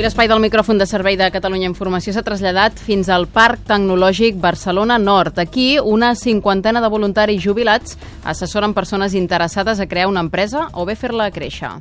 Avui l'espai del micròfon de servei de Catalunya Informació s'ha traslladat fins al Parc Tecnològic Barcelona Nord. Aquí, una cinquantena de voluntaris jubilats assessoren persones interessades a crear una empresa o bé fer-la créixer.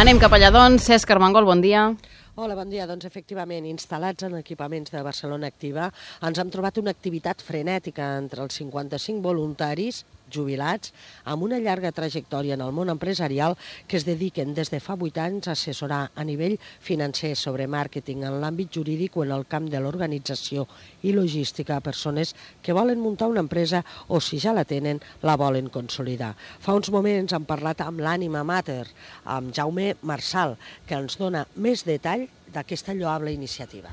Anem cap allà, doncs. Cesc Armengol, bon dia. Hola, bon dia. Doncs efectivament, instal·lats en equipaments de Barcelona Activa, ens hem trobat una activitat frenètica entre els 55 voluntaris jubilats amb una llarga trajectòria en el món empresarial que es dediquen des de fa 8 anys a assessorar a nivell financer sobre màrqueting en l'àmbit jurídic o en el camp de l'organització i logística a persones que volen muntar una empresa o si ja la tenen la volen consolidar. Fa uns moments hem parlat amb l'ànima mater, amb Jaume Marçal, que ens dona més detall d'aquesta lloable iniciativa.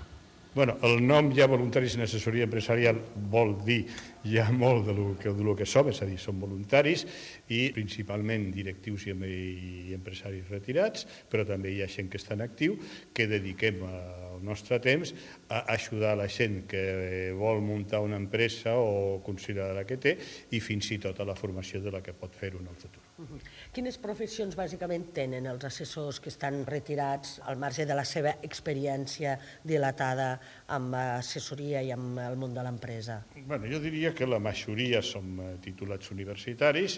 Bueno, el nom ja voluntaris en assessoria empresarial vol dir ja molt de lo que, de lo que som, és a dir, són voluntaris i principalment directius i, i empresaris retirats, però també hi ha gent que està en actiu, que dediquem el nostre temps a ajudar la gent que vol muntar una empresa o considerar la que té i fins i tot a la formació de la que pot fer-ho en el futur. Quines professions bàsicament tenen els assessors que estan retirats al marge de la seva experiència dilatada amb assessoria i amb el món de l'empresa? Bueno, jo diria que la majoria som eh, titulats universitaris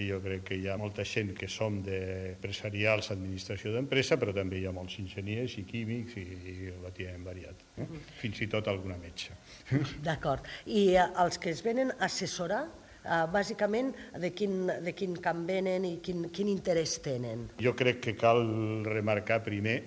i jo crec que hi ha molta gent que som d'empresarials, administració d'empresa, però també hi ha molts enginyers i químics i, i relativament variat, eh? fins i tot alguna metge. D'acord. I eh, els que es venen a assessorar, Uh, bàsicament, de quin, de quin camp venen i quin, quin interès tenen? Jo crec que cal remarcar primer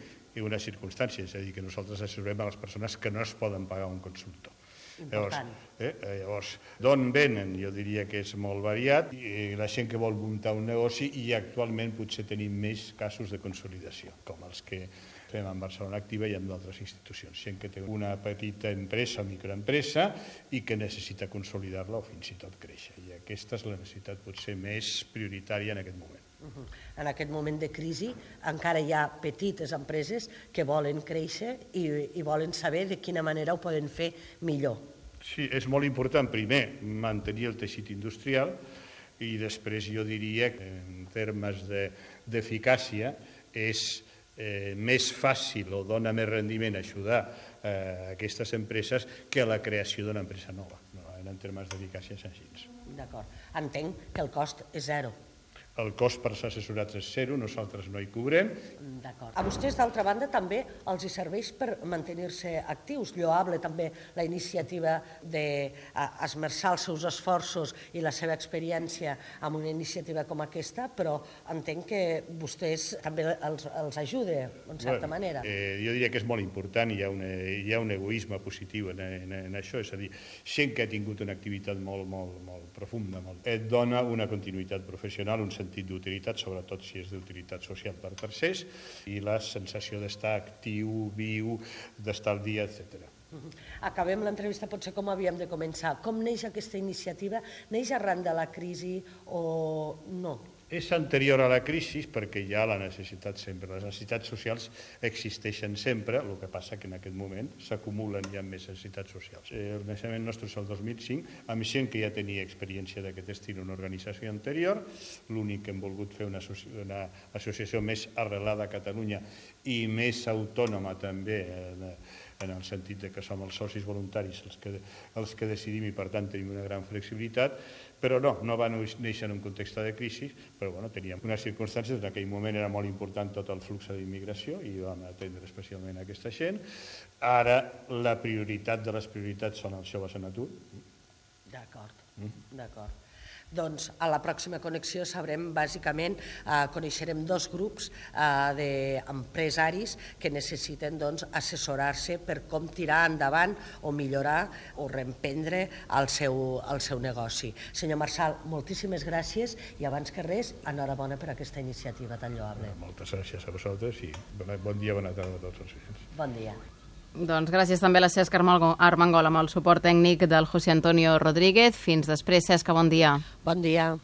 una circumstància, és a dir, que nosaltres assessorem a les persones que no es poden pagar un consultor. Important. Llavors, eh, llavors d'on venen? Jo diria que és molt variat. I la gent que vol muntar un negoci i actualment potser tenim més casos de consolidació, com els que fem en Barcelona Activa i en d'altres institucions. Gent que té una petita empresa o microempresa i que necessita consolidar-la o fins i tot créixer. I aquesta és la necessitat potser més prioritària en aquest moment. Uh -huh. En aquest moment de crisi encara hi ha petites empreses que volen créixer i, i volen saber de quina manera ho poden fer millor. Sí, és molt important, primer, mantenir el teixit industrial i després jo diria que en termes d'eficàcia de, és eh, més fàcil o dona més rendiment ajudar eh, aquestes empreses que la creació d'una empresa nova. No, en termes d'eficàcia així. D'acord. Entenc que el cost és zero. El cost per ser assessorats és zero, nosaltres no hi cobrem. D'acord. A vostès, d'altra banda, també els hi serveix per mantenir-se actius. Lloable també la iniciativa d'esmerçar els seus esforços i la seva experiència amb una iniciativa com aquesta, però entenc que vostès també els, els ajude, en certa bueno, manera. Eh, jo diria que és molt important, hi ha un, hi ha un egoisme positiu en, en, en això, és a dir, gent que ha tingut una activitat molt, molt, molt profunda, molt, et dona una continuïtat professional, un sentit d'utilitat, sobretot si és d'utilitat social per tercers, i la sensació d'estar actiu, viu, d'estar al dia, etc. Acabem l'entrevista potser com havíem de començar. Com neix aquesta iniciativa? Neix arran de la crisi o no? És anterior a la crisi perquè hi ha la necessitat sempre. Les necessitats socials existeixen sempre, el que passa que en aquest moment s'acumulen ja més necessitats socials. El naixement nostre és el 2005, amb gent que ja tenia experiència d'aquest estil en una organització anterior, l'únic que hem volgut fer una, una associació més arrelada a Catalunya i més autònoma també en, en el sentit de que som els socis voluntaris els que, els que decidim i per tant tenim una gran flexibilitat, però no, no va néixer en un context de crisi, però bueno, teníem unes circumstàncies, en aquell moment era molt important tot el flux d'immigració i vam atendre especialment aquesta gent. Ara la prioritat de les prioritats són els joves en atur. D'acord, mm. d'acord. Doncs a la pròxima connexió sabrem bàsicament, eh, coneixerem dos grups eh, d'empresaris que necessiten doncs, assessorar-se per com tirar endavant o millorar o reemprendre el seu, el seu negoci. Senyor Marçal, moltíssimes gràcies i abans que res, enhorabona per aquesta iniciativa tan lloable. Moltes gràcies a vosaltres i bon dia, bona tarda a tots els oients. Bon dia. Doncs gràcies també a la Cesc Armengol amb el suport tècnic del José Antonio Rodríguez. Fins després, Cesc, bon dia. Bon dia.